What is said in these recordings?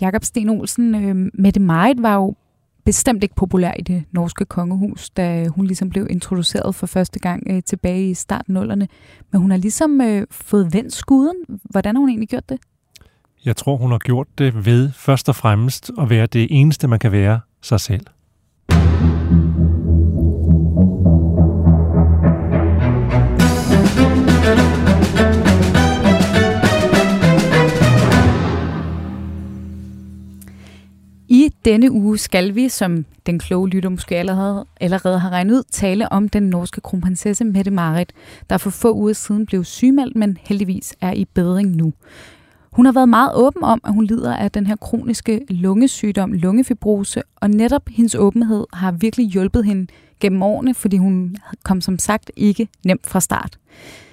Jakob Sten Olsen, øh, Mette Marit var jo bestemt ikke populær i det norske kongehus, da hun ligesom blev introduceret for første gang øh, tilbage i starten nullerne. Men hun har ligesom øh, fået vendt skuden. Hvordan har hun egentlig gjort det? Jeg tror, hun har gjort det ved først og fremmest at være det eneste, man kan være sig selv. Denne uge skal vi, som den kloge lytter måske allerede, allerede har regnet ud, tale om den norske kronprinsesse Mette Marit, der for få uger siden blev sygemeldt, men heldigvis er i bedring nu. Hun har været meget åben om, at hun lider af den her kroniske lungesygdom, lungefibrose, og netop hendes åbenhed har virkelig hjulpet hende gennem årene, fordi hun kom som sagt ikke nemt fra start.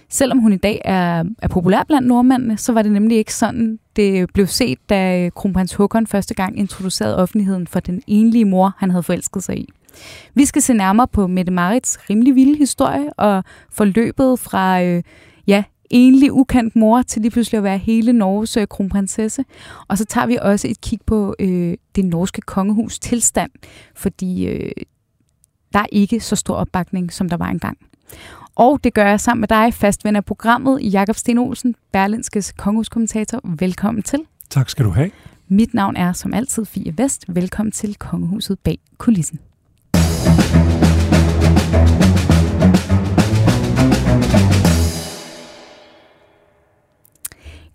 Selvom hun i dag er, er populær blandt nordmændene, så var det nemlig ikke sådan, det blev set, da kronprins Håkon første gang introducerede offentligheden for den enlige mor, han havde forelsket sig i. Vi skal se nærmere på Mette Marits rimelig vilde historie og forløbet fra øh, ja, enlig ukendt mor til lige pludselig at være hele Norges øh, kronprinsesse. Og så tager vi også et kig på øh, det norske kongehus tilstand, fordi øh, der er ikke så stor opbakning, som der var engang. Og det gør jeg sammen med dig, fastven af programmet, Jakob Sten Olsen, Berlinskes kongehuskommentator. Velkommen til. Tak skal du have. Mit navn er som altid Fie Vest. Velkommen til Kongehuset bag kulissen.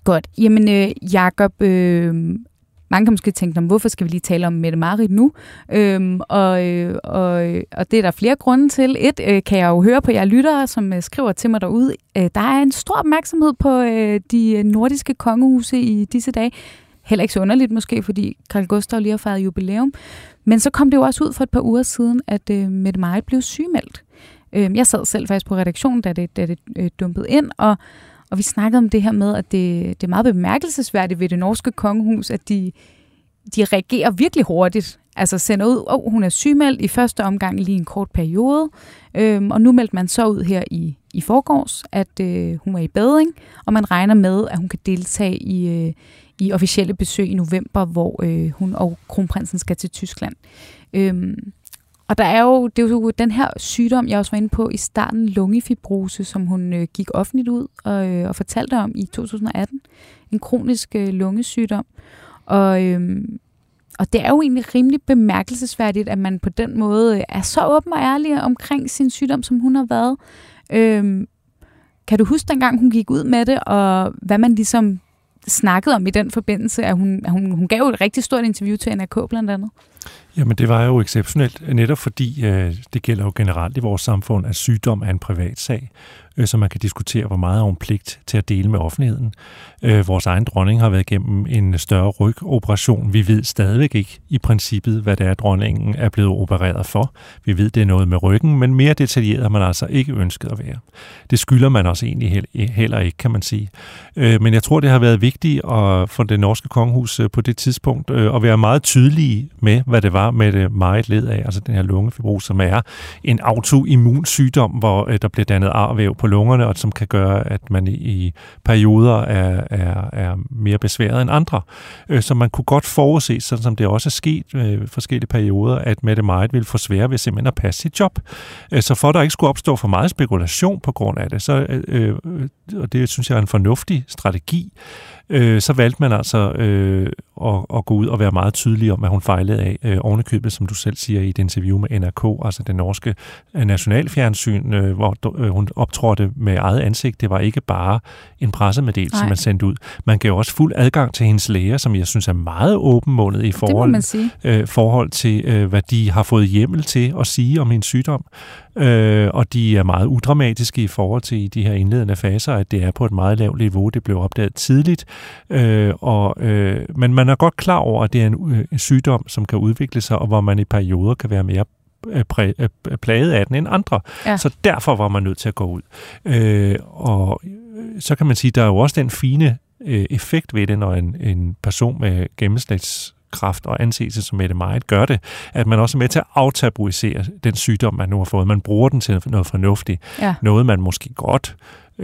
Godt. Jamen, øh, Jakob, øh, mange kan måske tænke, hvorfor skal vi lige tale om Mette Marit nu? Øhm, og, øh, og, og det er der flere grunde til. Et, øh, kan jeg jo høre på jer lyttere, som øh, skriver til mig derude. Øh, der er en stor opmærksomhed på øh, de øh, nordiske kongehuse i disse dage. Heller ikke så underligt måske, fordi Karl Gustav lige har fejret jubilæum. Men så kom det jo også ud for et par uger siden, at øh, Mette Marit blev sygemeldt. Øh, jeg sad selv faktisk på redaktionen, da det, da det øh, dumpede ind, og og vi snakkede om det her med, at det, det er meget bemærkelsesværdigt ved det norske kongehus, at de, de reagerer virkelig hurtigt. Altså sender ud, at oh, hun er sygemeldt i første omgang lige en kort periode, øhm, og nu meldte man så ud her i, i forgårs, at øh, hun er i bedring, og man regner med, at hun kan deltage i, øh, i officielle besøg i november, hvor øh, hun og kronprinsen skal til Tyskland. Øhm, og der er jo, det er jo den her sygdom, jeg også var inde på i starten, lungefibrose, som hun øh, gik offentligt ud og, øh, og fortalte om i 2018. En kronisk øh, lungesygdom. Og, øh, og det er jo egentlig rimelig bemærkelsesværdigt, at man på den måde øh, er så åben og ærlig omkring sin sygdom, som hun har været. Øh, kan du huske dengang, hun gik ud med det, og hvad man ligesom snakkede om i den forbindelse? At hun, hun, hun gav jo et rigtig stort interview til NRK blandt andet. Jamen det var jo exceptionelt, netop fordi øh, det gælder jo generelt i vores samfund, at sygdom er en privat sag øh, så man kan diskutere, hvor meget er hun pligt til at dele med offentligheden. Øh, vores egen dronning har været igennem en større rygoperation. Vi ved stadigvæk ikke i princippet, hvad det er, dronningen er blevet opereret for. Vi ved, det er noget med ryggen, men mere detaljeret har man altså ikke ønsket at være. Det skylder man også egentlig heller ikke, kan man sige. Øh, men jeg tror, det har været vigtigt at, for det norske kongehus øh, på det tidspunkt øh, at være meget tydelige med, hvad det var med det øh, meget led af, altså den her lungefibrose, som er en autoimmun sygdom, hvor øh, der bliver dannet arvæv på lungerne, og som kan gøre, at man i perioder er, er, er mere besværet end andre. Øh, så man kunne godt forudse, sådan som det også er sket i forskellige perioder, at Mette meget ville få svære ved simpelthen at passe sit job. Så for at der ikke skulle opstå for meget spekulation på grund af det, så, og det synes jeg er en fornuftig strategi, øh, så valgte man altså øh, at, at gå ud og være meget tydelig om, at hun fejlede af øh, ovenikøbet, som du selv siger i et interview med NRK, altså den norske øh, nationalfjernsyn, øh, hvor øh, hun optrådte med eget ansigt. Det var ikke bare en pressemeddelelse, som man sendte ud. Man gav også fuld adgang til hendes læger, som jeg synes er meget åbenmundet i forhold, øh, forhold til, øh, hvad de har fået hjemmel til at sige om hendes sygdom. Øh, og de er meget udramatiske i forhold til de her indledende faser, at det er på et meget lavt niveau. Det blev opdaget tidligt, øh, og, øh, men man er godt klar over, at det er en, øh, sygdom, som kan udvikle sig, og hvor man i perioder kan være mere øh, øh, plaget af den end andre. Ja. Så derfor var man nødt til at gå ud. Øh, og så kan man sige, der er jo også den fine øh, effekt ved det, når en, en person med gennemsnits kraft og anseelse som Mette Marit gør det, at man også er med til at aftabuisere den sygdom, man nu har fået. Man bruger den til noget fornuftigt. Ja. Noget, man måske godt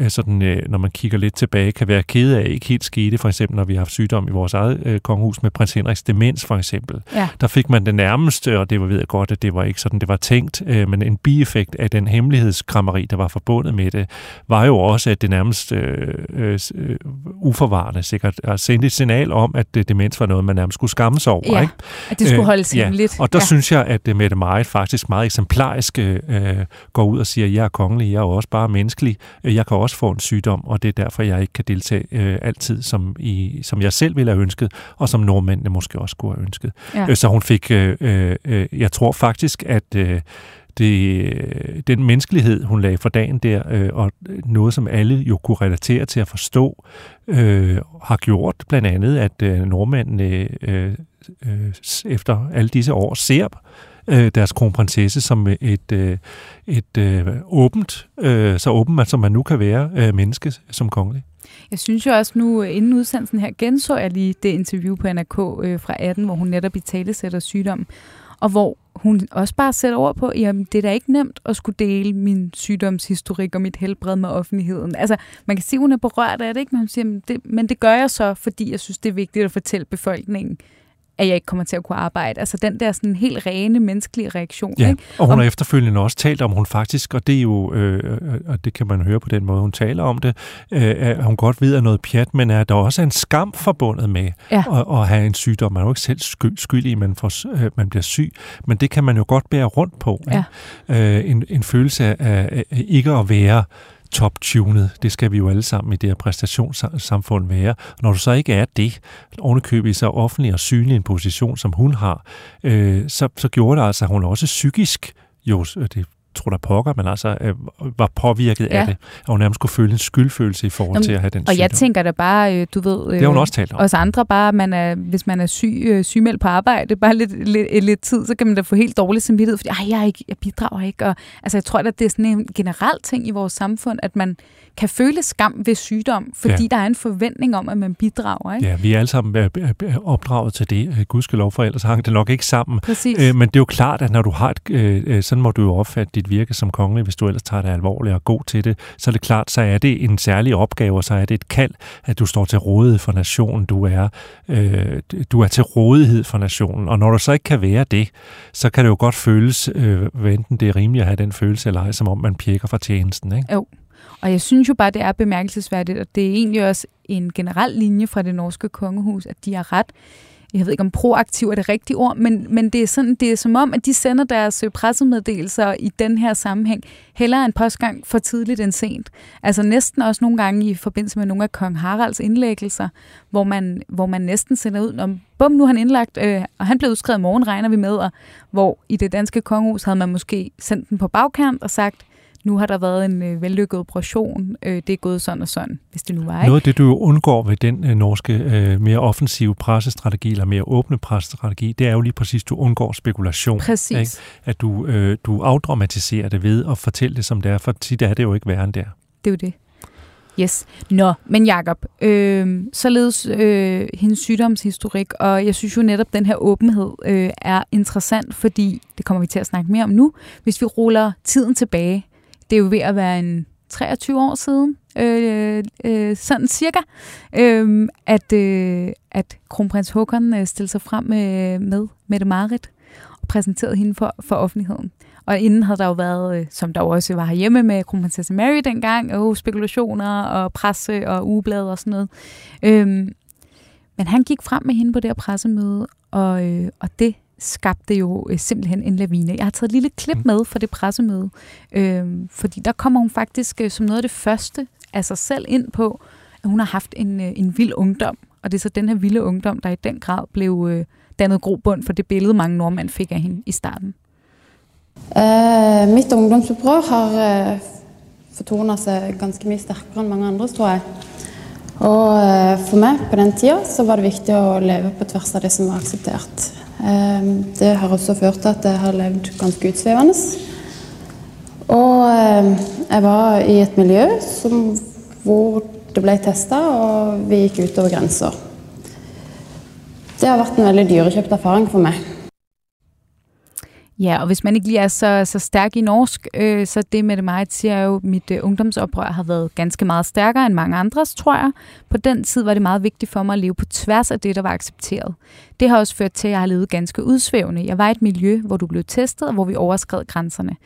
sådan, øh, når man kigger lidt tilbage, kan være ked af, ikke helt skete, for eksempel når vi har haft sygdom i vores eget øh, kongehus med prins Henriks demens for eksempel. Ja. Der fik man det nærmeste, og det var ved jeg godt, at det var ikke sådan, det var tænkt, øh, men en bieffekt af den hemmelighedskrammeri, der var forbundet med det, var jo også, at det nærmest øh, øh, uforvarende sikkert sendte et signal om, at demens var noget, man nærmest skulle skamme sig over. Ja, ikke? at det skulle holdes øh, hemmeligt. Ja. Og der ja. synes jeg, at Mette Marit faktisk meget eksemplarisk øh, går ud og siger, jeg er kongelig, jeg er også bare menneskelig, jeg kan også få en sygdom, og det er derfor, jeg ikke kan deltage øh, altid, som, i, som jeg selv ville have ønsket, og som nordmændene måske også skulle have ønsket. Ja. Øh, så hun fik, øh, øh, jeg tror faktisk, at øh, det, den menneskelighed, hun lagde for dagen der, øh, og noget, som alle jo kunne relatere til at forstå, øh, har gjort blandt andet, at øh, nordmændene øh, øh, efter alle disse år ser øh, deres kronprinsesse som øh, et, øh, et øh, åbent, øh, så åbent altså, som man nu kan være øh, menneske som kongelig. Jeg synes jo også nu, øh, inden udsendelsen her, genså jeg lige det interview på NRK øh, fra 18, hvor hun netop i tale sætter sygdom, og hvor hun også bare sætter ord på, jamen det er da ikke nemt at skulle dele min sygdomshistorik og mit helbred med offentligheden. Altså man kan sige, at hun er berørt af det, ikke? men hun siger, men det, men det gør jeg så, fordi jeg synes, det er vigtigt at fortælle befolkningen, at jeg ikke kommer til at kunne arbejde. Altså den der sådan helt rene menneskelige reaktion. Ja, ikke? og hun om, har efterfølgende også talt om, hun faktisk, og det er jo, øh, og det kan man høre på den måde, hun taler om det, øh, at hun godt ved, at noget pjat, men at der også er en skam forbundet med ja. at, at have en sygdom. Man er jo ikke selv sky, skyldig, at man, får, øh, man bliver syg, men det kan man jo godt bære rundt på. Ja. Øh, en, en følelse af, af ikke at være top-tunet. Det skal vi jo alle sammen i det her præstationssamfund være. Når du så ikke er det, ovenikøbet i så offentlig og synlig en position, som hun har, øh, så, så gjorde det altså, at hun også psykisk jo, øh, det tror der pokker, men altså øh, var påvirket ja. af det, og hun nærmest skulle føle en skyldfølelse i forhold Jamen, til at have den Og jeg tænker da bare, øh, du ved... Øh, det har hun også talt om. Os andre bare, man er, hvis man er syg, øh, sygemeldt på arbejde, bare lidt, lidt, lidt tid, så kan man da få helt dårlig samvittighed, fordi jeg, er ikke, jeg bidrager ikke. Og, altså jeg tror at det er sådan en generel ting i vores samfund, at man kan føle skam ved sygdom, fordi ja. der er en forventning om, at man bidrager. Ikke? Ja, vi er alle sammen opdraget til det. Gudskelov for ellers hang det nok ikke sammen. Præcis. Men det er jo klart, at når du har et, sådan må du jo opfatte dit virke som kongelig, hvis du ellers tager det alvorligt og god til det, så er det klart, så er det en særlig opgave, og så er det et kald, at du står til rådighed for nationen. Du er, øh, du er til rådighed for nationen, og når du så ikke kan være det, så kan det jo godt føles, øh, enten det er rimeligt at have den følelse eller ej, som om man pjekker fra tjenesten. Ikke? Jo. Og jeg synes jo bare, det er bemærkelsesværdigt, og det er egentlig også en generel linje fra det norske kongehus, at de har ret jeg ved ikke om proaktiv er det rigtige ord, men, men det, er sådan, det er som om, at de sender deres øh, pressemeddelelser i den her sammenhæng hellere en postgang for tidligt end sent. Altså næsten også nogle gange i forbindelse med nogle af kong Haralds indlæggelser, hvor man, hvor man næsten sender ud, om bum, nu er han indlagt, øh, og han blev udskrevet i morgen, regner vi med, og hvor i det danske kongehus havde man måske sendt den på bagkant og sagt, nu har der været en øh, vellykket operation, øh, det er gået sådan og sådan, hvis det nu var. Ikke? Noget af det, du undgår ved den øh, norske øh, mere offensive pressestrategi, eller mere åbne pressestrategi, det er jo lige præcis, du undgår spekulation. Præcis. Ikke? At du, øh, du afdramatiserer det ved at fortælle det, som det er, for tit er det jo ikke værre end det er. Det er jo det. Yes. Nå, men Jacob, øh, således øh, hendes sygdomshistorik, og jeg synes jo netop, at den her åbenhed øh, er interessant, fordi, det kommer vi til at snakke mere om nu, hvis vi ruller tiden tilbage det er jo ved at være en 23 år siden, øh, øh, sådan cirka, øh, at, øh, at kronprins Håkon øh, stillede sig frem med, med Mette Marit og præsenterede hende for, for offentligheden. Og inden havde der jo været, øh, som der også var herhjemme med kronprinsesse Mary dengang, og spekulationer og presse og ugeblade og sådan noget. Øh, men han gik frem med hende på det her pressemøde, og, øh, og det skabte jo øh, simpelthen en lavine. Jeg har taget et lille klip mm. med fra det pressemøde, øh, fordi der kommer hun faktisk øh, som noget af det første af sig selv ind på, at hun har haft en, øh, en vild ungdom. Og det er så den her vilde ungdom, der i den grad blev øh, dannet grobund for det billede, mange nordmænd fik af hende i starten. Uh, mit ungdomsopprør har uh, fortonet sig ganske mye stærkere end mange andre, tror jeg. Og uh, for mig på den tiden, så var det vigtigt at leve på tværs af det, som var accepteret. Ehm, det har også ført til at jeg har levd ganske utsvevende. Og ehm, jeg var i et miljø som, hvor det ble testa, og vi gikk utover grenser. Det har vært en veldig dyrekjøpt erfaring for meg. Ja, og hvis man ikke lige er så, så stærk i norsk, øh, så det med det mig siger jo, at mit øh, ungdomsoprør har været ganske meget stærkere end mange andres, tror jeg. På den tid var det meget vigtigt for mig at leve på tværs af det, der var accepteret. Det har også ført til, at jeg har levet ganske udsvævende. Jeg var i et miljø, hvor du blev testet, og hvor vi overskred grænserne.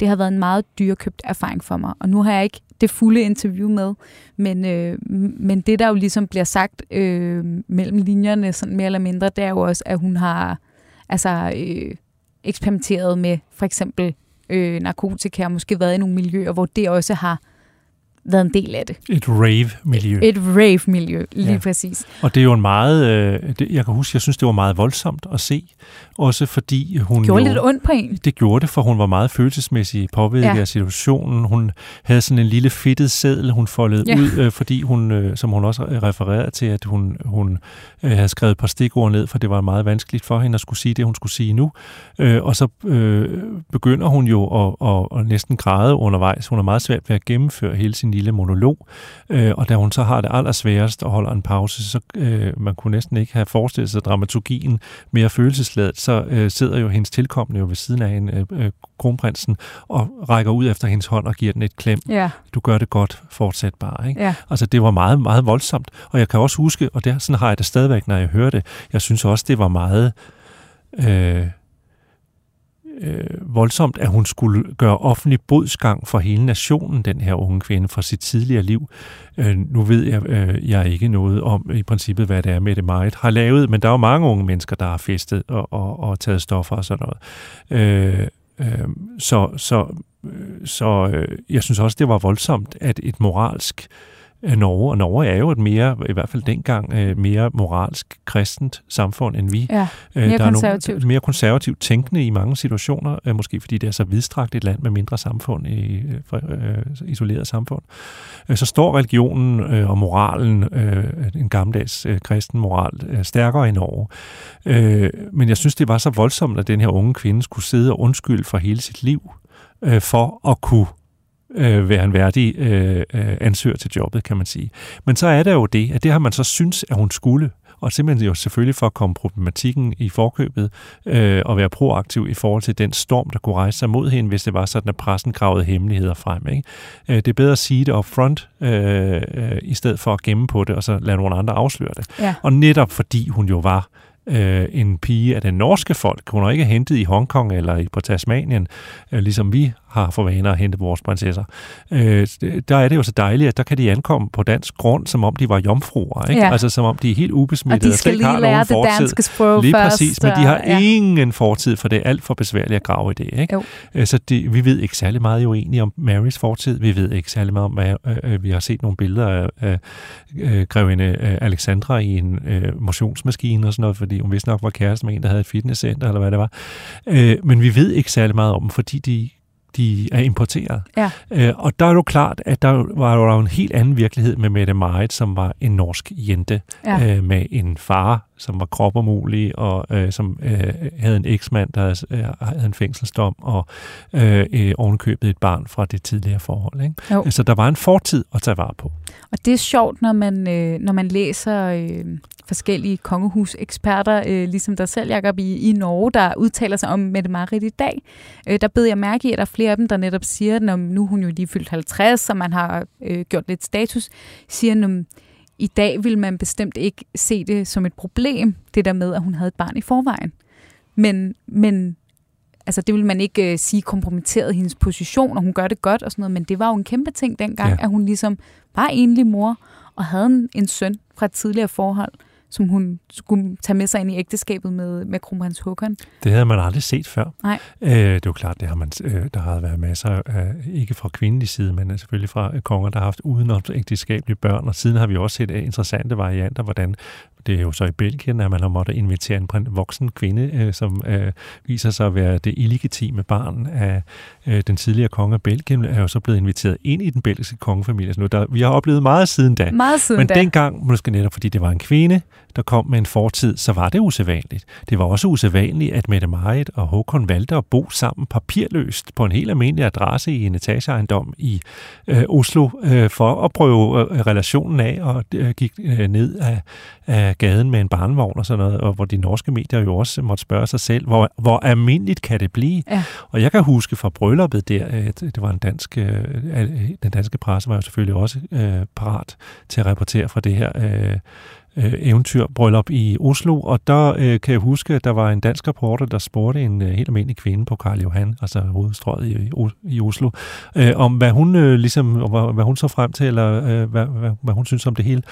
Det har været en meget dyrkøbt erfaring for mig, og nu har jeg ikke det fulde interview med, men, øh, men det, der jo ligesom bliver sagt øh, mellem linjerne, sådan mere eller mindre, det er jo også, at hun har altså, øh, eksperimenteret med for eksempel øh, narkotika, og måske været i nogle miljøer, hvor det også har været en del af det. Et rave-miljø. Et rave-miljø, lige ja. præcis. Og det er jo en meget, øh, det, jeg kan huske, jeg synes, det var meget voldsomt at se, også fordi hun gjorde jo, lidt ondt på en. Det gjorde det, for hun var meget følelsesmæssigt påvirket ja. af situationen. Hun havde sådan en lille fedtet seddel, hun foldede ja. ud, øh, fordi hun, øh, som hun også refererede til, at hun, hun øh, havde skrevet et par stikord ned, for det var meget vanskeligt for hende at skulle sige det, hun skulle sige nu. Øh, og så øh, begynder hun jo at, at, at næsten græde undervejs. Hun er meget svært ved at gennemføre hele sin lille monolog, øh, og da hun så har det allersværest og holder en pause, så øh, man kunne næsten ikke have forestillet sig dramaturgien mere følelsesladet, så øh, sidder jo hendes tilkommende jo ved siden af en øh, øh, kronprinsen og rækker ud efter hendes hånd og giver den et klem. Ja. Du gør det godt, fortsæt bare. Ikke? Ja. Altså det var meget, meget voldsomt, og jeg kan også huske, og det, sådan har jeg det stadigvæk, når jeg hører det, jeg synes også, det var meget... Øh, øh, voldsomt, at hun skulle gøre offentlig bodsgang for hele nationen, den her unge kvinde, fra sit tidligere liv. Øh, nu ved jeg, øh, jeg ikke noget om i princippet, hvad det er, med det har lavet, men der er jo mange unge mennesker, der har festet og, og, og taget stoffer og sådan noget. Øh, øh, så så, øh, så øh, jeg synes også, det var voldsomt, at et moralsk øh, Norge, og Norge er jo et mere, i hvert fald dengang, øh, mere moralsk kristent samfund end vi. Ja, øh, mere der konservativt. Er nogle, mere konservativt tænkende i mange situationer, øh, måske fordi det er så vidstrakt et land med mindre samfund, i isoleret samfund. Så står religionen og moralen, en gammeldags kristen moral, stærkere i Norge. Men jeg synes, det var så voldsomt, at den her unge kvinde skulle sidde og undskylde for hele sit liv, for at kunne øh, være en værdig øh, øh, ansøger til jobbet, kan man sige. Men så er der jo det, at det har man så synes, at hun skulle, og simpelthen jo selvfølgelig for at komme problematikken i forkøbet øh, og være proaktiv i forhold til den storm, der kunne rejse sig mod hende, hvis det var sådan, at pressen gravede hemmeligheder frem. Ikke? Øh, det er bedre at sige det up front, øh, øh, i stedet for at gemme på det, og så lade nogle andre afsløre det. Ja. Og netop fordi hun jo var øh, en pige af den norske folk. Hun er ikke hentet i Hongkong eller på Tasmanien, øh, ligesom vi har for vaner at hente vores prinsesser. Øh, der er det jo så dejligt, at der kan de ankomme på dansk grund, som om de var jomfruer. Ikke? Ja. Altså som om de er helt ubesmittede. Og de skal lige lære det danske sprog lige først. præcis, men de har ja. ingen fortid, for det er alt for besværligt at grave i det. Ikke? Jo. Øh, så det, vi ved ikke særlig meget jo egentlig om Marys fortid. Vi ved ikke særlig meget om, hvad, øh, øh vi har set nogle billeder af øh, øh, grevinde øh, Alexandra i en øh, motionsmaskine og sådan noget, fordi hun vist nok var kæreste med en, der havde et fitnesscenter, eller hvad det var. Øh, men vi ved ikke særlig meget om dem, fordi de de er importeret. Ja. Øh, og der er jo klart, at der var jo en helt anden virkelighed med Mette Marit, som var en norsk jente, ja. øh, med en far, som var kroppermulig, og øh, som øh, havde en eksmand, der havde, øh, havde en fængselsdom, og øh, øh, ovenkøbet et barn fra det tidligere forhold. Ikke? Så der var en fortid at tage vare på. Og det er sjovt, når man, øh, når man læser øh, forskellige kongehuseksperter, øh, ligesom der selv, Jacob, i, i Norge, der udtaler sig om Mette Marit i dag. Øh, der beder jeg mærke i, at der er flere af dem, der netop siger, at nu er hun jo lige fyldt 50, så man har øh, gjort lidt status, siger, at i dag vil man bestemt ikke se det som et problem, det der med, at hun havde et barn i forvejen. Men, men altså det vil man ikke øh, sige kompromitteret hendes position, og hun gør det godt og sådan noget, men det var jo en kæmpe ting dengang, ja. at hun ligesom var enlig mor og havde en, en søn fra et tidligere forhold som hun skulle tage med sig ind i ægteskabet med, med kronprins Håkon. Det havde man aldrig set før. Nej. Øh, det er jo klart, det har man, øh, der har været masser af, ikke fra kvindelig side, men selvfølgelig fra konger, der har haft udenomsægteskabelige børn, og siden har vi også set interessante varianter, hvordan det er jo så i Belgien, at man har måttet invitere en voksen kvinde, øh, som øh, viser sig at være det illegitime barn af øh, den tidligere konge af Belgien, er jo så blevet inviteret ind i den belgiske kongefamilie. Så nu, der, vi har oplevet meget siden da. Meget siden Men da. dengang, måske netop fordi det var en kvinde, der kom med en fortid, så var det usædvanligt. Det var også usædvanligt, at Mette Marit og Håkon valgte at bo sammen papirløst på en helt almindelig adresse i en etageejendom i øh, Oslo øh, for at prøve øh, relationen af og øh, gik øh, ned af, af gaden med en barnvogn og sådan noget, og hvor de norske medier jo også måtte spørge sig selv, hvor, hvor almindeligt kan det blive? Ja. Og jeg kan huske fra brylluppet der, at det var en dansk, øh, den danske presse var jo selvfølgelig også øh, parat til at rapportere fra det her øh, øh, eventyrbryllup i Oslo, og der øh, kan jeg huske, at der var en dansk reporter, der spurgte en øh, helt almindelig kvinde på Karl Johan, altså hovedstrøget i, i Oslo, øh, om hvad hun øh, ligesom, hvad, hvad hun så frem til, eller øh, hvad, hvad, hvad hun synes om det hele.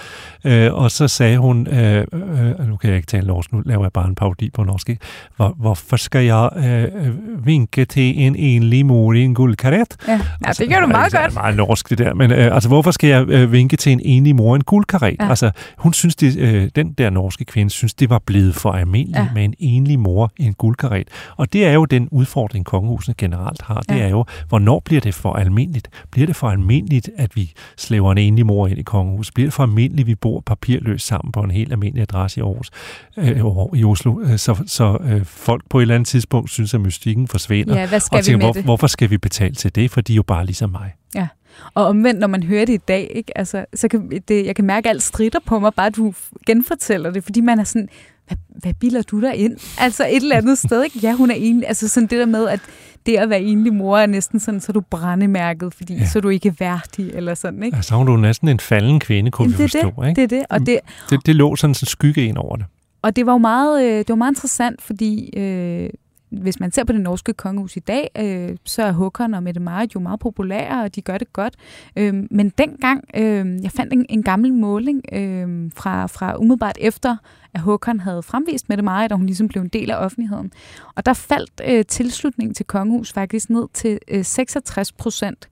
Øh, og så sagde hun, øh, øh, nu kan jeg ikke tale norsk, nu laver jeg bare en parodi på norsk, hvor, hvorfor skal jeg øh, vinke til en enlig mor i en guldkaret? Ja, ja altså, det gør du meget altså, godt. Det er meget norsk det der, men øh, altså hvorfor skal jeg øh, vinke til en enlig mor i en guldkaret? Ja. Altså hun synes, det øh, den der norske kvinde synes, det var blevet for almindeligt ja. med en enlig mor i en guldkaret. Og det er jo den udfordring, kongehuset generelt har. Det ja. er jo, hvornår bliver det for almindeligt? Bliver det for almindeligt, at vi slæver en enlig mor ind i kongehuset? Bliver det for almindeligt, at vi bor papirløst sammen på en helt almindelig adresse i, Aarhus, øh, i Oslo? Øh, så, så øh, folk på et eller andet tidspunkt synes, at mystikken forsvinder. Ja, hvad skal og tænker, vi med hvor, det? hvorfor skal vi betale til det? For de er jo bare ligesom mig. Ja. Og omvendt, når man hører det i dag, ikke? Altså, så kan det, jeg kan mærke, at alt strider på mig, bare du genfortæller det, fordi man er sådan, hvad, hvad bilder du der ind? Altså et eller andet sted, ikke? Ja, hun er enlig. Altså sådan det der med, at det at være enlig mor er næsten sådan, så er du brændemærket, fordi ja. så er du ikke værdig, eller sådan, ikke? Altså, hun er du næsten en falden kvinde, kunne Jamen, vi forstå, det, ikke? Det er det, og det... Det, det lå sådan en skygge ind over det. Og det var jo meget, øh, det var meget interessant, fordi øh, hvis man ser på det norske kongehus i dag, øh, så er Håkon og Mette Marit jo meget populære, og de gør det godt. Øh, men dengang, øh, jeg fandt en, en gammel måling øh, fra, fra umiddelbart efter, at Håkon havde fremvist Mette Marit, og hun ligesom blev en del af offentligheden. Og der faldt øh, tilslutningen til kongehus faktisk ned til øh, 66 procent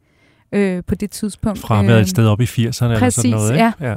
øh, på det tidspunkt. Fra at været et sted op i 80'erne eller sådan noget, ikke? Ja. ja.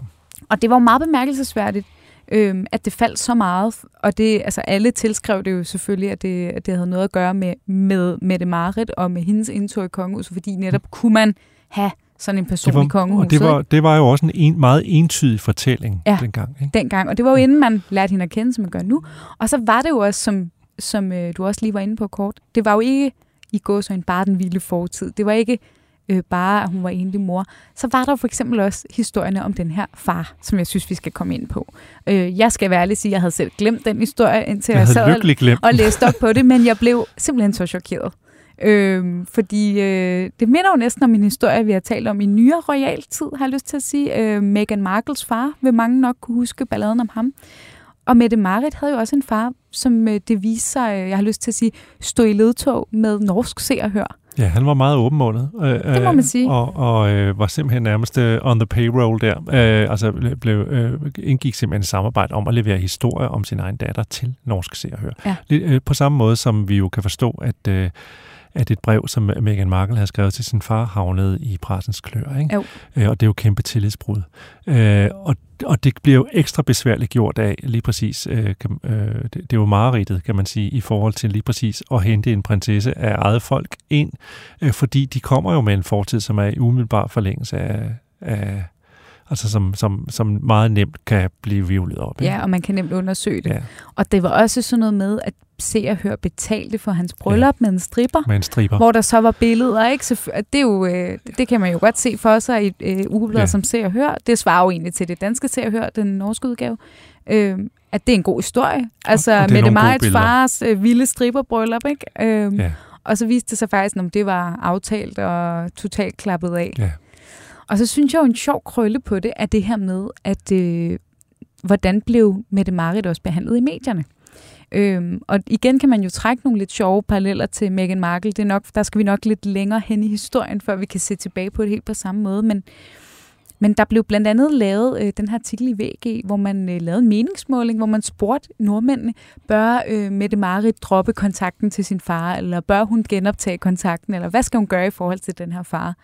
Og det var meget bemærkelsesværdigt, øhm, at det faldt så meget. Og det, altså alle tilskrev det jo selvfølgelig, at det, at det havde noget at gøre med, med Mette Marit og med hendes indtog i kongehuset, fordi netop kunne man have sådan en person var, i kongehuset. Og det var, det var jo også en, en meget entydig fortælling ja, dengang. Ikke? dengang. Og det var jo inden man lærte hende at kende, som man gør nu. Og så var det jo også, som, som øh, du også lige var inde på kort, det var jo ikke i går så en bare den vilde fortid. Det var ikke øh, bare, at hun var enlig mor. Så var der for eksempel også historierne om den her far, som jeg synes, vi skal komme ind på. Øh, jeg skal være ærlig sige, at jeg havde selv glemt den historie, indtil jeg, jeg sad og, og læste op på det, men jeg blev simpelthen så chokeret. Øh, fordi øh, det minder jo næsten om en historie, vi har talt om i nyere royal tid, har jeg lyst til at sige. Øh, Meghan Markles far vil mange nok kunne huske balladen om ham. Og Mette Marit havde jo også en far, som øh, det viste sig, øh, jeg har lyst til at sige, stod i ledtog med norsk se og hør. Ja, han var meget åbenmålet. Øh, det må man sige. Og, og øh, var simpelthen nærmest øh, on the payroll der. Øh, altså blev, øh, indgik simpelthen samarbejde om at levere historier om sin egen datter til norsk se og hør. Ja. Lidt, øh, på samme måde som vi jo kan forstå, at... Øh, at et brev, som Meghan Markle havde skrevet til sin far, havnede i pressens klør. Ikke? Jo. Øh, og det er jo kæmpe tillidsbrud. Øh, og, og det bliver jo ekstra besværligt gjort af lige præcis, øh, kan, øh, det, det er jo mareridtet, kan man sige, i forhold til lige præcis at hente en prinsesse af eget folk ind, øh, fordi de kommer jo med en fortid, som er i umiddelbar forlængelse af, af altså som, som, som meget nemt kan blive vivlet op. Ikke? Ja, og man kan nemt undersøge det. Ja. Og det var også sådan noget med, at se og høre betalte for hans bryllup ja. med en stripper. Med en stripper. Hvor der så var billeder, ikke? Så det, er jo, øh, det kan man jo godt se for sig i øh, ugebladet ja. som Se og Hør. Det svarer jo egentlig til det danske Se og Hør, den norske udgave. Øh, at det er en god historie. Altså Mette Marits fars øh, vilde stripperbryllup, ikke? Øh, ja. Og så viste det sig faktisk, at det var aftalt og totalt klappet af. Ja. Og så synes jeg jo en sjov krølle på det, er det her med, at øh, hvordan blev Mette Marit også behandlet i medierne. Øhm, og igen kan man jo trække nogle lidt sjove paralleller til Meghan Markle. Det er nok, der skal vi nok lidt længere hen i historien, før vi kan se tilbage på det helt på samme måde. Men, men der blev blandt andet lavet øh, den her artikel i VG, hvor man øh, lavede en meningsmåling, hvor man spurgte nordmændene, bør øh, Mette Marit droppe kontakten til sin far, eller bør hun genoptage kontakten, eller hvad skal hun gøre i forhold til den her far?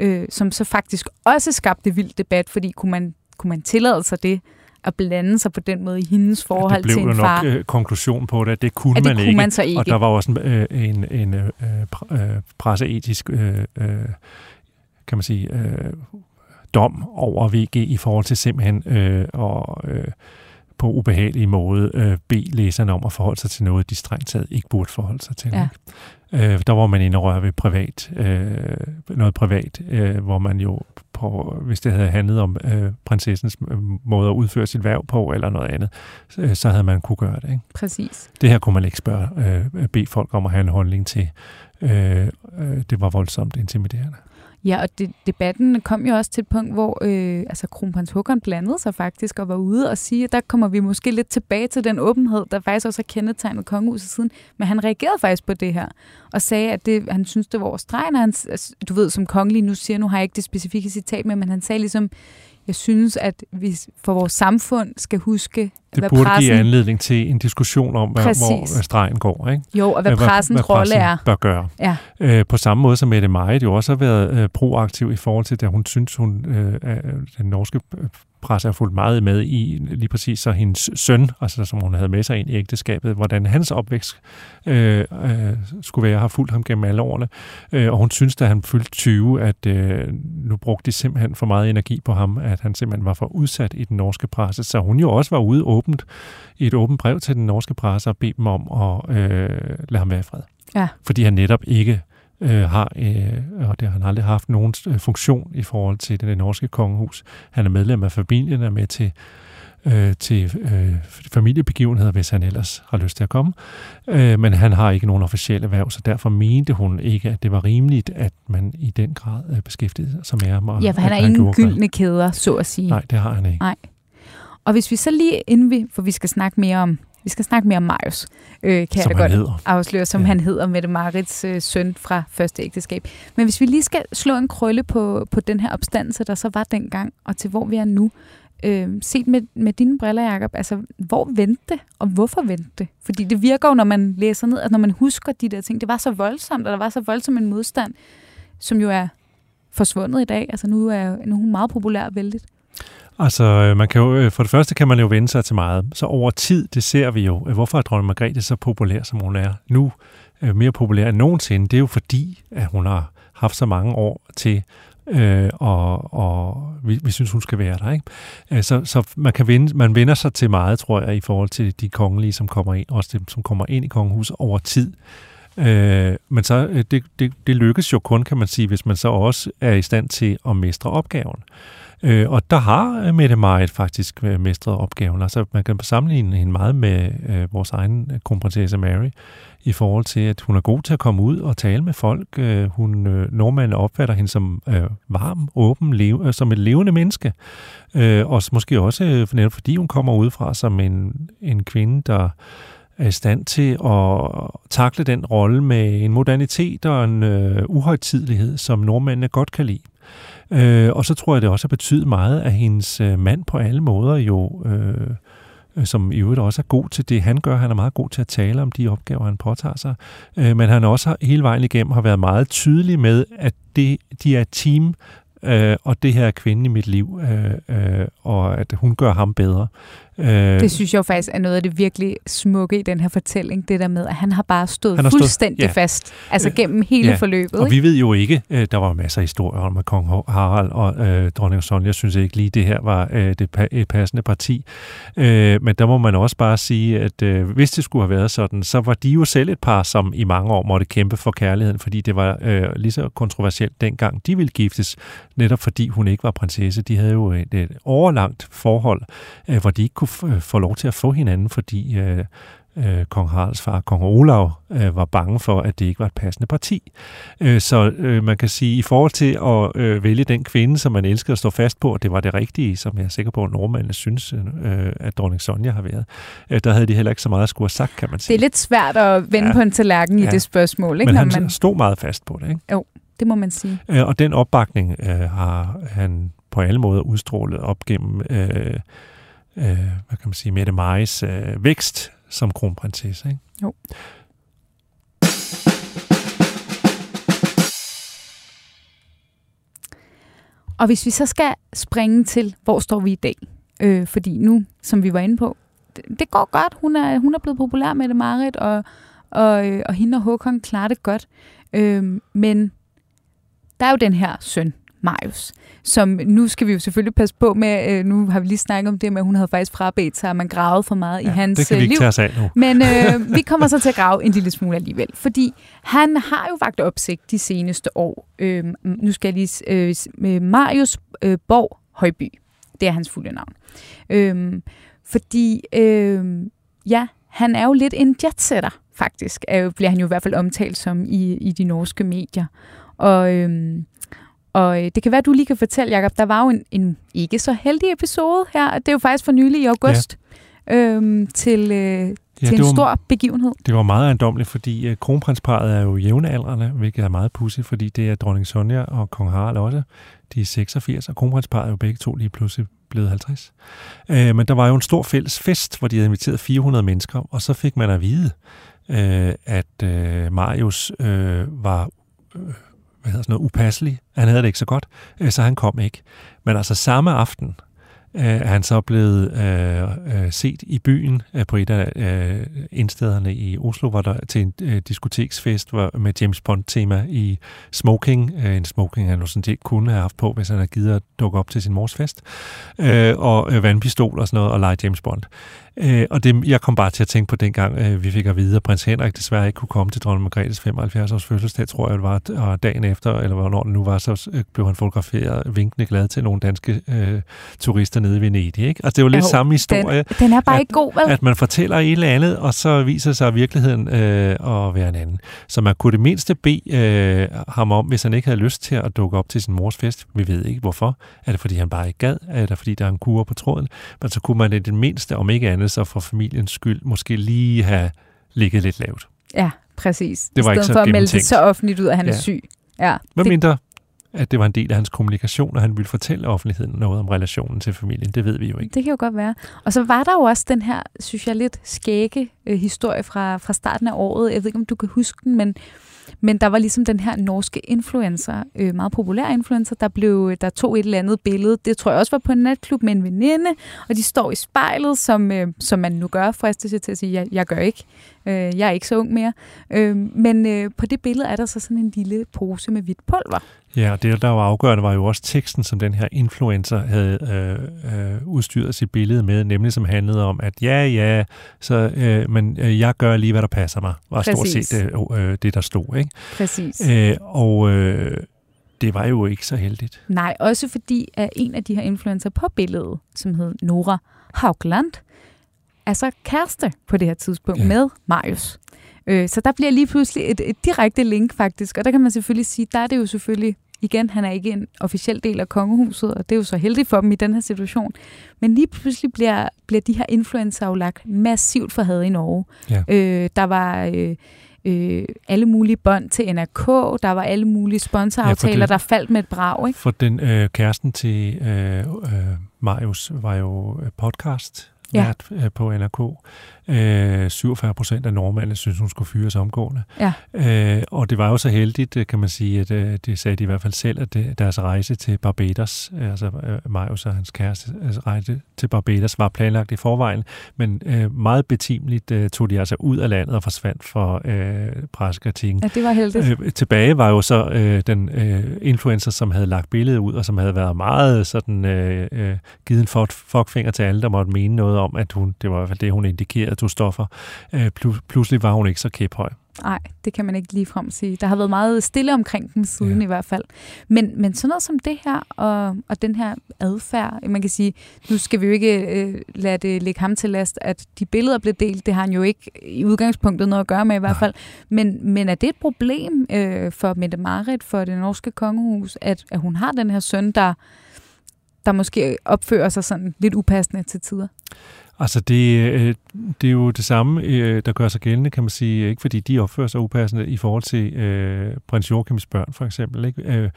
Øh, som så faktisk også skabte vild debat, fordi kunne man, kunne man tillade sig det? at blande sig på den måde i hendes forhold til en far. Det blev nok øh, konklusion på det, at det kunne, at det man, kunne ikke. man så ikke. Og der var også en, øh, en, en øh, øh, presseetisk øh, øh, kan man sige, øh, dom over VG i forhold til simpelthen øh, og, øh, på ubehagelig måde øh, bede læserne om at forholde sig til noget, de strengt taget ikke burde forholde sig til. Ja. Øh, der var man inde og røre ved privat, øh, noget privat, øh, hvor man jo, på, hvis det havde handlet om øh, prinsessens måde at udføre sit værv på, eller noget andet, så, så havde man kunne gøre det. Ikke? Præcis. Det her kunne man ikke spørge, øh, bede folk om at have en holdning til. Øh, øh, det var voldsomt intimiderende. Ja, og det, debatten kom jo også til et punkt, hvor øh, altså kronprins Håkon blandede sig faktisk og var ude og sige, at der kommer vi måske lidt tilbage til den åbenhed, der faktisk også har kendetegnet kongehuset siden. Men han reagerede faktisk på det her og sagde, at det, han synes, det var over. Han, altså, du ved, som kongelig nu siger, nu har jeg ikke det specifikke citat med, men han sagde ligesom, jeg synes, at vi for vores samfund skal huske, det hvad burde pressen... give anledning til en diskussion om, hvad, hvor stregen går. Ikke? Jo, og hvad, hvad pressens hvad rolle er. bør gøre. Ja. Øh, på samme måde som Mette Marit jo også har været øh, proaktiv i forhold til, da hun synes, hun øh, den norske presse har fulgt meget med i lige præcis så hendes søn, altså som hun havde med sig ind i ægteskabet, hvordan hans opvækst øh, øh, skulle være, har fulgt ham gennem alle årene. Øh, og hun synes, da han fyldte 20, at øh, nu brugte de simpelthen for meget energi på ham, at han simpelthen var for udsat i den norske presse. Så hun jo også var ude åbent i et åbent brev til den norske presse og bede dem om at øh, lade ham være i fred. Ja. Fordi han netop ikke øh, har, øh, og det har han aldrig haft nogen øh, funktion i forhold til det, det norske kongehus. Han er medlem af familien, er med til, øh, til øh, familiebegivenheder, hvis han ellers har lyst til at komme. Øh, men han har ikke nogen officielle erhverv, så derfor mente hun ikke, at det var rimeligt, at man i den grad øh, beskæftigede sig med ham. Og, ja, for han har ingen gyldne kæder, så at sige. Nej, det har han ikke. Nej. Og hvis vi så lige inden vi, for vi skal snakke mere om vi skal snakke mere om Marius, øh, kan som jeg da godt hedder. afsløre, som ja. han hedder, Mette Marits øh, søn fra første ægteskab. Men hvis vi lige skal slå en krølle på, på den her opstandelse, der så var dengang, og til hvor vi er nu, øh, set med, med dine briller, Jacob, altså, hvor vendte det, og hvorfor vendte det? Fordi det virker jo, når man læser ned, at når man husker de der ting, det var så voldsomt, og der var så voldsom en modstand, som jo er forsvundet i dag. Altså nu er, nu er hun meget populær og vældigt. Altså, øh, man kan jo, øh, for det første kan man jo vende sig til meget. Så over tid, det ser vi jo. Øh, hvorfor er dronning Margrethe så populær, som hun er nu? Mere populær end nogensinde. Det er jo fordi, at hun har haft så mange år til øh, og, og vi, vi synes, hun skal være der. Ikke? Så, så man, kan vende, man vender sig til meget, tror jeg, i forhold til de kongelige, som kommer ind, også dem, som kommer ind i kongehuset over tid. Øh, men så det, det, det lykkes jo kun, kan man sige, hvis man så også er i stand til at mestre opgaven. Øh, Øh, og der har Mette Marit faktisk øh, mestret opgaven. Altså man kan sammenligne hende meget med øh, vores egen øh, kronprinsesse Mary i forhold til, at hun er god til at komme ud og tale med folk. Øh, hun øh, nordmanden opfatter hende som øh, varm, åben, leve, øh, som et levende menneske. Øh, og måske også øh, netop fordi hun kommer udefra som en, en kvinde, der er i stand til at takle den rolle med en modernitet og en øh, uhøjtidlighed, som nordmændene godt kan lide. Øh, og så tror jeg, det også har betydet meget, at hendes øh, mand på alle måder jo, øh, øh, som i øvrigt også er god til det, han gør. Han er meget god til at tale om de opgaver, han påtager sig. Øh, men han også har, hele vejen igennem har været meget tydelig med, at det, de er et team, øh, og det her er kvinden i mit liv, øh, øh, og at hun gør ham bedre. Øh, det synes jeg jo faktisk er noget af det virkelig smukke i den her fortælling, det der med, at han har bare stået har fuldstændig stået, ja. fast, altså gennem hele ja. forløbet. Og ikke? vi ved jo ikke, øh, der var masser af historier om, at kong Harald og øh, dronning Sonja synes ikke lige, det her var øh, det pa- et passende parti. Øh, men der må man også bare sige, at øh, hvis det skulle have været sådan, så var de jo selv et par, som i mange år måtte kæmpe for kærligheden, fordi det var øh, lige så kontroversielt dengang, de ville giftes, netop fordi hun ikke var prinsesse. De havde jo et, et overlangt forhold, øh, hvor de ikke kunne få lov til at få hinanden, fordi øh, øh, kong Haralds far, kong Olav, øh, var bange for, at det ikke var et passende parti. Øh, så øh, man kan sige, i forhold til at øh, vælge den kvinde, som man elsker at stå fast på, at det var det rigtige, som jeg er sikker på, at nordmændene synes, øh, at dronning Sonja har været, øh, der havde de heller ikke så meget at skulle have sagt, kan man sige. Det er lidt svært at vende ja. på en tallerken ja. i det spørgsmål. Ikke? Men han man... stod meget fast på det. Ikke? Jo, det må man sige. Øh, og den opbakning øh, har han på alle måder udstrålet op gennem øh, øh, hvad kan man sige, Mette Maris øh, vækst som kronprinsesse. Ikke? Jo. Og hvis vi så skal springe til, hvor står vi i dag? Øh, fordi nu, som vi var inde på, det, det går godt. Hun er, hun er blevet populær med det, Marit, og, og, øh, og hende og Håkon klarer det godt. Øh, men der er jo den her søn, Marius, som nu skal vi jo selvfølgelig passe på med, øh, nu har vi lige snakket om det med, at hun havde faktisk frabedt sig, at man gravede for meget ja, i hans det kan vi ikke liv. tage os af nu. Men øh, vi kommer så til at grave en lille smule alligevel, fordi han har jo vagt opsigt de seneste år. Øh, nu skal jeg lige... Øh, Marius øh, Borg Højby, det er hans fulde navn. Øh, fordi, øh, ja, han er jo lidt en jetsetter, faktisk. Er jo, bliver han jo i hvert fald omtalt som i, i de norske medier. Og, øhm, og øh, det kan være, du lige kan fortælle, Jacob, der var jo en, en ikke så heldig episode her. Det er jo faktisk for nylig i august. Ja. Øhm, til, øh, Ja, til en var, stor begivenhed. Det var meget ejendomligt, fordi uh, kronprinsparet er jo jævnealdrende, hvilket er meget pudsigt, fordi det er dronning Sonja og kong Harald også. De er 86, og kronprinsparet er jo begge to lige pludselig blevet 50. Uh, øh, men der var jo en stor fælles fest, hvor de havde inviteret 400 mennesker, og så fik man at vide, uh, at uh, Marius uh, var uh, hvad hedder sådan noget, upasselig. Han havde det ikke så godt, øh, så han kom ikke. Men altså samme aften, Øh, er han så blevet øh, øh, set i byen øh, på et af øh, indstederne i Oslo, hvor der til en øh, diskoteksfest hvor, med James Bond-tema i smoking. Øh, en smoking, han jo sådan set kunne have haft på, hvis han havde givet at dukke op til sin mors fest. Øh, og øh, vandpistol og sådan noget, og lege James Bond. Øh, og det, jeg kom bare til at tænke på dengang, øh, vi fik at vide, at prins Henrik desværre ikke kunne komme til dronning Margrethes 75 års fødselsdag, tror jeg det var, og dagen efter, eller hvornår det nu var, så øh, blev han fotograferet vinkende glad til nogle danske øh, turister nede i Venedig. Ikke? Altså det var lidt jo, samme historie. Den, den er bare at, ikke god, vel? At man fortæller et eller andet, og så viser sig virkeligheden øh, at være en anden. Så man kunne det mindste bede øh, ham om, hvis han ikke havde lyst til at dukke op til sin mors fest. Vi ved ikke hvorfor. Er det fordi han bare ikke gad? Er det fordi der er en kur på tråden? Men så kunne man det, det mindste, om ikke andet, så for familiens skyld, måske lige have ligget lidt lavt. Ja, præcis. Det var I ikke så for at melde det så offentligt ud, at han ja. er syg. Ja. Hvad det... mindre at det var en del af hans kommunikation, og han ville fortælle offentligheden noget om relationen til familien. Det ved vi jo ikke. Det kan jo godt være. Og så var der jo også den her, synes jeg, lidt skægge øh, historie fra, fra starten af året. Jeg ved ikke, om du kan huske den, men men der var ligesom den her norske influencer, øh, meget populær influencer, der, blev, der tog et eller andet billede. Det tror jeg også var på en natklub med en veninde, og de står i spejlet, som, øh, som man nu gør, fristes jeg til at sige, jeg, jeg gør ikke. Øh, jeg er ikke så ung mere. Øh, men øh, på det billede er der så sådan en lille pose med hvidt pulver. Ja, og det, der var afgørende, var jo også teksten, som den her influencer havde øh, øh, udstyret sit billede med, nemlig som handlede om, at ja, ja, så, øh, men øh, jeg gør lige, hvad der passer mig, var Præcis. stort set øh, øh, det, der stod. Ikke? Præcis. Øh, og øh, det var jo ikke så heldigt. Nej, også fordi at en af de her influencer på billedet, som hed Nora Haugland, er så kæreste på det her tidspunkt ja. med Marius. Øh, så der bliver lige pludselig et, et direkte link faktisk, og der kan man selvfølgelig sige, der er det jo selvfølgelig, igen, han er ikke en officiel del af kongehuset, og det er jo så heldigt for dem i den her situation, men lige pludselig bliver, bliver de her influencer jo lagt massivt for had i Norge. Ja. Øh, der var... Øh, øh, alle mulige bånd til NRK, der var alle mulige sponsoraftaler, ja, det, der faldt med et brag. Ikke? For den øh, kæresten til øh, øh, Marius var jo podcast ja. vært øh, på NRK. Øh, 47 procent af nordmændene synes, hun skulle fyres omgående. Ja. Øh, og det var jo så heldigt, øh, kan man sige, at øh, det sagde de i hvert fald selv, at det, deres rejse til Barbados, øh, altså øh, Marius og hans kæreste altså rejse til Barbados, var planlagt i forvejen, men øh, meget betimeligt øh, tog de altså ud af landet og forsvandt for øh, pressekritikken. Ja, det var heldigt. Øh, tilbage var jo så øh, den øh, influencer, som havde lagt billedet ud, og som havde været meget sådan, øh, øh, givet en fuckfinger til alle, der måtte mene noget om, at hun, det var i hvert fald det, hun indikerede, tog stoffer. Øh, pludselig var hun ikke så kæphøj. Nej, det kan man ikke lige frem sige. Der har været meget stille omkring den siden ja. i hvert fald. Men, men sådan noget som det her, og, og den her adfærd, man kan sige, nu skal vi jo ikke øh, lade det lægge ham til last, at de billeder blev delt, det har han jo ikke i udgangspunktet noget at gøre med i hvert fald. Men, men er det et problem øh, for Mette Marit, for det norske kongehus, at, at hun har den her søn, der, der måske opfører sig sådan lidt upassende til tider? Altså, det, øh, det er jo det samme, øh, der gør sig gældende, kan man sige, ikke fordi de opfører sig upassende i forhold til øh, prins Joachims børn, for eksempel. Ikke? Øh,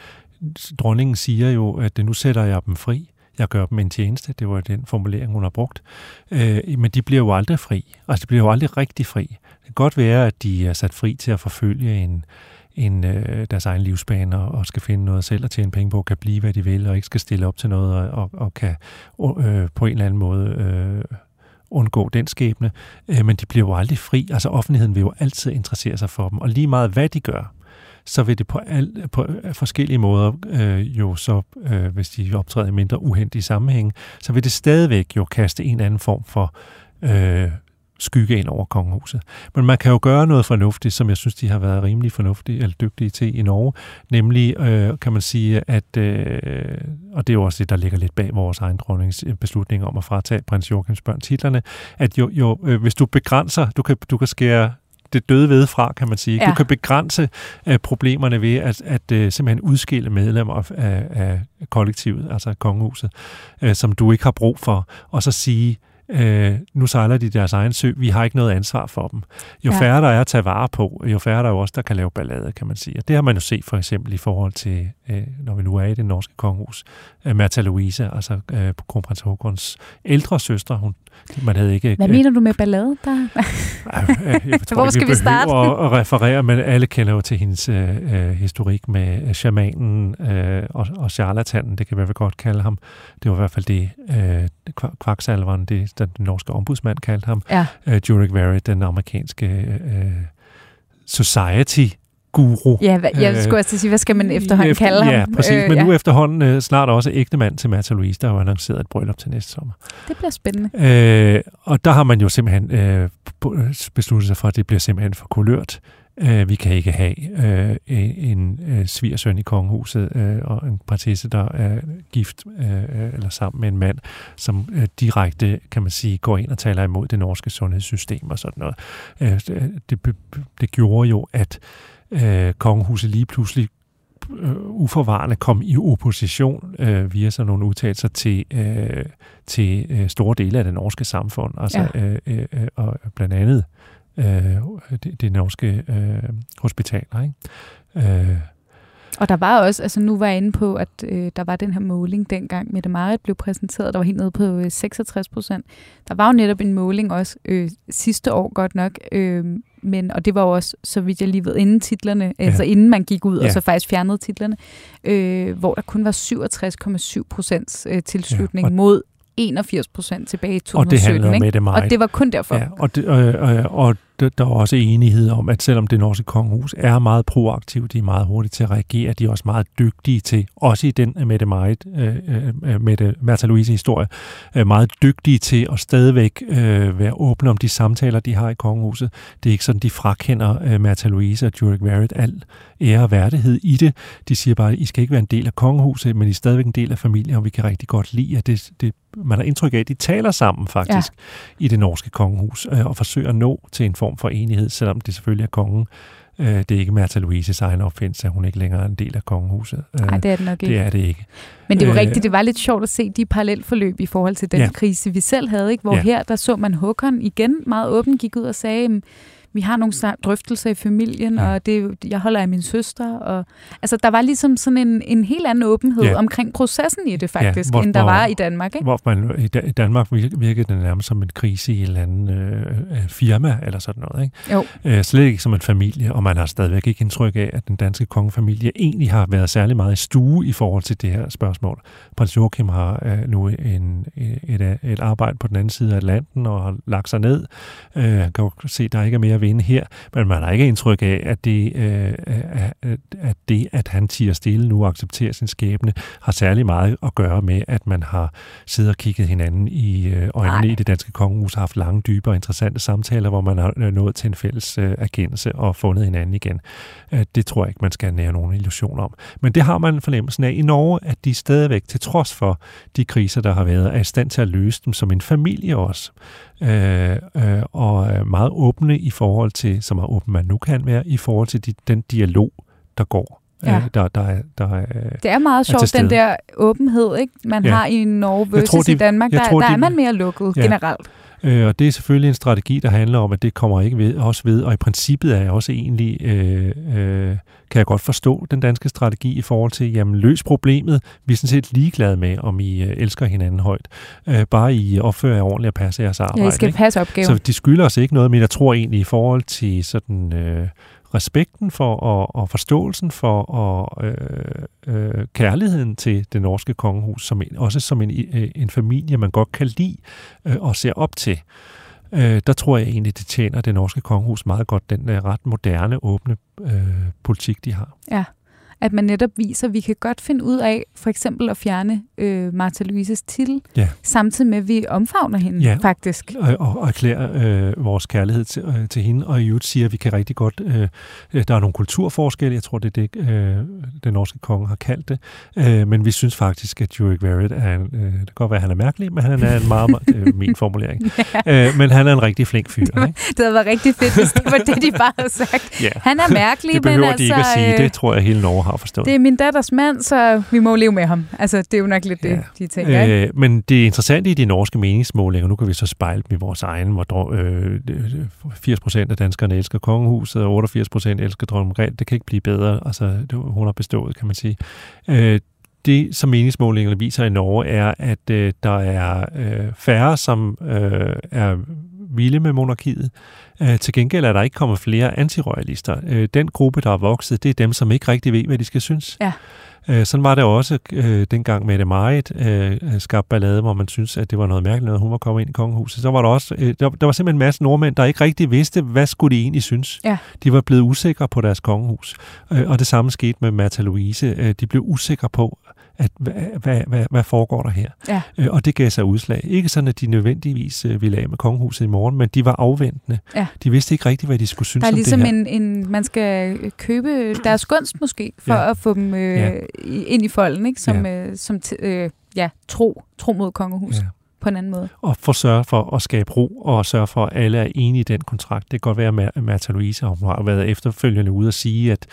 dronningen siger jo, at nu sætter jeg dem fri. Jeg gør dem en tjeneste. Det var den formulering, hun har brugt. Øh, men de bliver jo aldrig fri. Altså, de bliver jo aldrig rigtig fri. Det kan godt være, at de er sat fri til at forfølge en, en, øh, deres egen livsbane og, og skal finde noget selv at tjene penge på, kan blive, hvad de vil, og ikke skal stille op til noget, og, og, og kan øh, på en eller anden måde øh, undgå den skæbne, øh, men de bliver jo aldrig fri. Altså offentligheden vil jo altid interessere sig for dem, og lige meget hvad de gør, så vil det på, al, på øh, forskellige måder øh, jo så, øh, hvis de optræder i mindre uheldige sammenhæng, så vil det stadigvæk jo kaste en anden form for øh, skygge ind over kongehuset. Men man kan jo gøre noget fornuftigt, som jeg synes, de har været rimelig fornuftige eller dygtige til i Norge, nemlig øh, kan man sige, at, øh, og det er jo også det, der ligger lidt bag vores egen dronnings beslutning om at fratage prins Joachims børn titlerne, at jo, jo øh, hvis du begrænser, du kan, du kan skære det døde ved fra, kan man sige. Ja. Du kan begrænse uh, problemerne ved at, at uh, simpelthen udskille medlemmer af, af kollektivet, altså kongehuset, uh, som du ikke har brug for, og så sige, øh, nu sejler de deres egen sø, vi har ikke noget ansvar for dem. Jo ja. færre der er at tage vare på, jo færre der er også, der kan lave ballade, kan man sige. Og det har man jo set for eksempel i forhold til, øh, når vi nu er i det norske kongehus, øh, Märtha Louise, altså øh, kronprins Håkons ældre søster, hun man havde ikke... Hvad mener du med ballade? Der? jeg tror, Hvor skal vi, vi starte? At, at referere, men alle kender jo til hendes øh, øh historik med øh, shamanen øh, og, og charlatanen, det kan vi vel godt kalde ham. Det var i hvert fald det, øh, kvaksalveren, det den, den norske ombudsmand kaldte ham. Ja. Øh, Jurek Verrett, den amerikanske øh, society guru. Ja, jeg skulle også sige, hvad skal man efterhånden efter, kalde ham? Ja, præcis. Øh, Men ja. nu efterhånden øh, snart også ægte mand til Märtha Louise, der har annonceret et bryllup til næste sommer. Det bliver spændende. Øh, og der har man jo simpelthen øh, besluttet sig for, at det bliver simpelthen for kulørt. Øh, vi kan ikke have øh, en øh, svigersøn i kongehuset øh, og en prinsesse, der er gift øh, eller sammen med en mand, som øh, direkte, kan man sige, går ind og taler imod det norske sundhedssystem og sådan noget. Øh, det, det gjorde jo, at øh, kongehuset lige pludselig øh, uforvarende kom i opposition øh, via sådan nogle udtalelser til, øh, til øh, store dele af det norske samfund. Altså, ja. øh, øh, og blandt andet øh, det, det norske øh, hospitaler. Ikke? Øh, og der var også, altså nu var jeg inde på, at øh, der var den her måling dengang, Mette Marit blev præsenteret, der var helt nede på øh, 66 procent. Der var jo netop en måling også øh, sidste år godt nok, øh, men, og det var jo også, så vidt jeg lige ved, inden titlerne, ja. altså inden man gik ud ja. og så faktisk fjernede titlerne, øh, hvor der kun var 67,7 procents øh, tilslutning ja, mod 81 procent tilbage i 2017. Og det handlede om Mette Marit. Og det var kun derfor. Ja, og, det, øh, øh, og der er også enighed om, at selvom det norske kongehus er meget proaktivt, de er meget hurtige til at reagere, de er også meget dygtige til, også i den Mette Marit, øh, øh, Mette Martha Louise historie, øh, meget dygtige til at stadigvæk øh, være åbne om de samtaler, de har i kongehuset. Det er ikke sådan, de frakender øh, Martha Louise og Jurek Verrett al ære og værdighed i det. De siger bare, at I skal ikke være en del af kongehuset, men I er stadigvæk en del af familien, og vi kan rigtig godt lide, at det, det man har indtryk af, at de taler sammen faktisk ja. i det norske kongehus, øh, og forsøger at nå til en form for enighed, selvom det selvfølgelig er kongen. Øh, det er ikke Märtha Louises egen opfindelse, at hun ikke længere er en del af kongehuset. Nej, det er det nok ikke. Det er det ikke. Men det er jo øh, rigtigt, det var lidt sjovt at se de parallelforløb i forhold til den ja. krise, vi selv havde, ikke? hvor ja. her der så man Håkon igen meget åbent gik ud og sagde, vi har nogle drøftelser i familien, ja. og det, jeg holder af min søster. Og, altså, der var ligesom sådan en, en helt anden åbenhed ja. omkring processen i det faktisk, ja, hvor, end der var i Danmark. Ikke? Hvor man, i Danmark virkede det nærmest som en krise i et eller andet øh, firma, eller sådan noget. Ikke? Jo. Øh, slet ikke som en familie, og man har stadigvæk ikke indtryk af, at den danske kongefamilie egentlig har været særlig meget i stue i forhold til det her spørgsmål. Prins Joachim har øh, nu en, et, et arbejde på den anden side af Atlanten, og har lagt sig ned. Øh, kan jo se, der ikke er mere vinde her, men man har ikke indtryk af, at det, øh, at, det at han tiger stille nu og accepterer sin skæbne, har særlig meget at gøre med, at man har siddet og kigget hinanden i øh, øjnene Nej. i det danske kongehus, har haft lange, dybe og interessante samtaler, hvor man har øh, nået til en fælles øh, erkendelse og fundet hinanden igen. Øh, det tror jeg ikke, man skal nære nogen illusion om. Men det har man fornemmelsen af i Norge, at de stadigvæk, til trods for de kriser, der har været, er i stand til at løse dem som en familie også øh, øh, og meget åbne i forhold til, som er åben man nu kan være, i forhold til de, den dialog, der går. Ja. Øh, der, der, der, der, det er meget sjovt, den der åbenhed, ikke? man ja. har i Norge versus tror, de, i Danmark. Der, tror, der de, er man mere lukket ja. generelt. Øh, og det er selvfølgelig en strategi, der handler om, at det kommer ikke ved, også ved, og i princippet er jeg også egentlig, øh, øh, kan jeg godt forstå den danske strategi i forhold til, jamen løs problemet, vi er sådan set ligeglade med, om I øh, elsker hinanden højt. Øh, bare I opfører jer ordentligt og passer jeres arbejde. Ja, I skal ikke? passe opgaven. Så de skylder os ikke noget, men jeg tror egentlig i forhold til sådan... Øh, respekten for og, og forståelsen for og øh, øh, kærligheden til det norske kongehus, som en, også som en, øh, en familie, man godt kan lide øh, og ser op til. øh, der tror jeg egentlig, det tjener det norske kongehus meget godt, den øh, ret moderne, åbne øh, politik, de har. Ja at man netop viser, at vi kan godt finde ud af for eksempel at fjerne øh, Martha Louises titel, ja. samtidig med, at vi omfavner hende ja. faktisk. Og, og, og erklærer øh, vores kærlighed til, øh, til hende, og i øvrigt siger, at vi kan rigtig godt... Øh, der er nogle kulturforskelle, jeg tror, det er det, øh, den norske konge har kaldt det, øh, men vi synes faktisk, at Jurek Verret er en, øh, det kan godt være, at han er mærkelig, men han er en meget, meget det er min formulering, ja. øh, men han er en rigtig flink fyr. Det, var, ikke? det havde været rigtig fedt, hvis det var det, de bare havde sagt. Ja. Han er mærkelig, det behøver men de altså, ikke at sige, det tror jeg hele Norge har forstået. Det er min datters mand, så vi må leve med ham. Altså, det er jo nok lidt ja. det, de tænker. Ikke? Øh, men det interessante i de norske meningsmålinger, nu kan vi så spejle dem i vores egen, hvor øh, 80 procent af danskerne elsker kongehuset, og 88 procent elsker dronning Margrethe. Det kan ikke blive bedre. Altså, hun har bestået, kan man sige. Øh, det, som meningsmålingerne viser i Norge, er, at øh, der er øh, færre, som øh, er vilde med monarkiet. Øh, til gengæld er der ikke kommet flere antiroyalister. Øh, den gruppe, der er vokset, det er dem, som ikke rigtig ved, hvad de skal synes. Ja. Øh, sådan var det også øh, dengang Mette Marit øh, skabte ballade, hvor man synes, at det var noget mærkeligt, at hun var kommet ind i kongehuset. Så var der også, øh, der, der var simpelthen en masse nordmænd, der ikke rigtig vidste, hvad skulle de egentlig synes. Ja. De var blevet usikre på deres kongehus. Øh, og det samme skete med Märtha Louise. Øh, de blev usikre på, at hvad, hvad, hvad, hvad foregår der her? Ja. Øh, og det gav sig udslag. Ikke sådan, at de nødvendigvis øh, ville af med kongehuset i morgen, men de var afventende. Ja. De vidste ikke rigtigt, hvad de skulle synes om det ligesom her. En, en, man skal købe deres gunst måske, for ja. at få dem øh, ja. ind i folden, ikke? som, ja. øh, som t- øh, ja, tro, tro mod kongehuset. Ja på en anden måde. Og for at sørge for at skabe ro, og sørge for, at alle er enige i den kontrakt. Det kan godt være, at Martha Louise hun har været efterfølgende ude og sige, at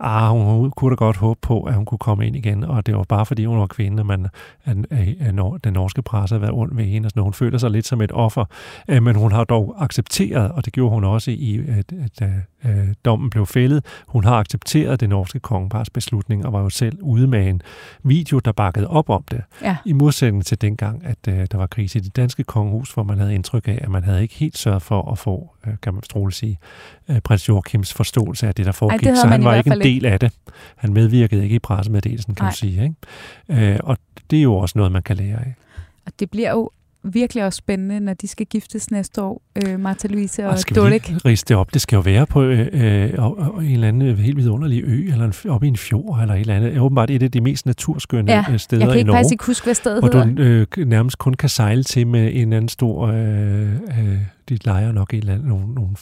ah, hun kunne da godt håbe på, at hun kunne komme ind igen, og det var bare fordi, hun var kvinde, og man, at, at, at den norske presse har været ondt ved hende, og sådan, hun føler sig lidt som et offer. Øh, men hun har dog accepteret, og det gjorde hun også i, at, at, at øh, dommen blev fældet. Hun har accepteret det norske kongepars beslutning, og var jo selv ude med en video, der bakkede op om det. Ja. I modsætning til dengang, at øh, der var krise i det danske kongehus, hvor man havde indtryk af, at man havde ikke helt sørget for at få, øh, kan man stråle sige, øh, prins Joachims forståelse af det, der foregik. Ej, det så han var ikke en del af det. Han medvirkede ikke i pressemeddelelsen, kan Ej. man sige. Ikke? Øh, og det er jo også noget, man kan lære af. Og det bliver jo virkelig også spændende, når de skal giftes næste år, øh, Martha Louise og, og skal Dolik. vi det op? Det skal jo være på øh, øh, en eller anden helt vidunderlig ø, eller en, oppe i en fjord, eller et eller andet. Åbenbart et af de mest naturskønne ja, steder i Norge. jeg kan faktisk ikke huske, hvad stedet hvor hedder. du øh, nærmest kun kan sejle til med en anden stor... Øh, øh, de leger nok et eller andet, nogle, nogle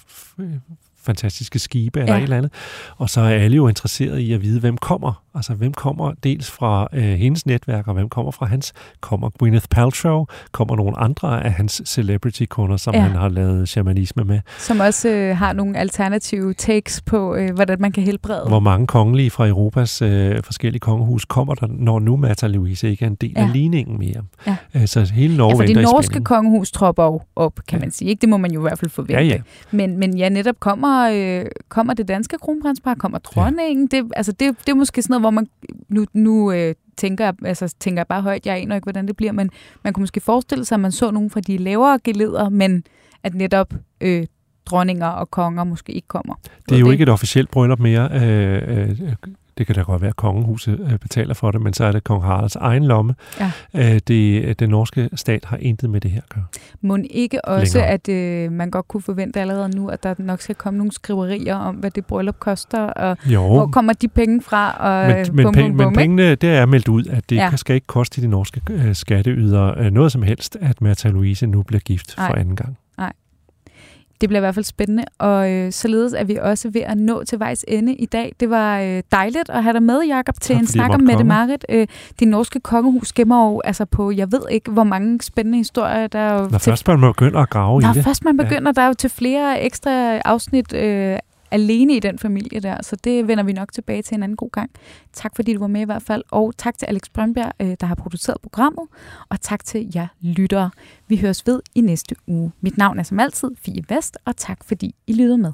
fantastiske skibe eller ja. et eller andet. Og så er alle jo interesseret i at vide, hvem kommer. Altså, hvem kommer dels fra øh, hendes netværk, og hvem kommer fra hans? Kommer Gwyneth Paltrow? Kommer nogle andre af hans celebrity-kunder, som ja. han har lavet shamanisme med? Som også øh, har nogle alternative takes på, øh, hvordan man kan helbrede. Hvor mange kongelige fra Europas øh, forskellige kongehus kommer der, når nu Märtha Louise ikke er en del ja. af ligningen mere? Ja. Øh, så hele Norge ja, for det norske kongehus tropper op, kan ja. man sige. Ikke? Det må man jo i hvert fald forvente. Ja, ja. Men, men ja, netop kommer, øh, kommer det danske kronprinspar, kommer dronningen. Ja. Det, altså, det, det er måske sådan noget, hvor man nu, nu øh, tænker, altså, tænker jeg bare højt, jeg aner ikke, hvordan det bliver, men man kunne måske forestille sig, at man så nogle fra de lavere geleder, men at netop øh, dronninger og konger måske ikke kommer. Det er jo det. ikke et officielt bryllup mere. Øh, øh, det kan da godt være, at kongehuset øh, betaler for det, men så er det kong Haralds egen lomme. Ja. Øh, det, den norske stat har intet med det her at gøre. Må ikke også, længere. at øh, man godt kunne forvente allerede nu, at der nok skal komme nogle skriverier om, hvad det bryllup koster, og jo. hvor kommer de penge fra? Og, men, men, bum, penge, bum, men pengene, det er meldt ud, at det ja. skal ikke koste de norske øh, skatteyder øh, noget som helst, at Märtha Louise nu bliver gift Ej. for anden gang. Det bliver i hvert fald spændende, og øh, således er vi også ved at nå til vejs ende i dag. Det var øh, dejligt at have dig med, Jakob, til tak, en snak om Mette Marit. Øh, din norske kongehus gemmer jo altså på, jeg ved ikke, hvor mange spændende historier, der er jo Når til, først man begynder at grave når i det. først man begynder, ja. der er jo til flere ekstra afsnit øh, alene i den familie der, så det vender vi nok tilbage til en anden god gang. Tak fordi du var med i hvert fald, og tak til Alex Brønberg, øh, der har produceret programmet, og tak til jer lyttere. Vi høres ved i næste uge. Mit navn er som altid Fie Vest, og tak fordi I lyttede med.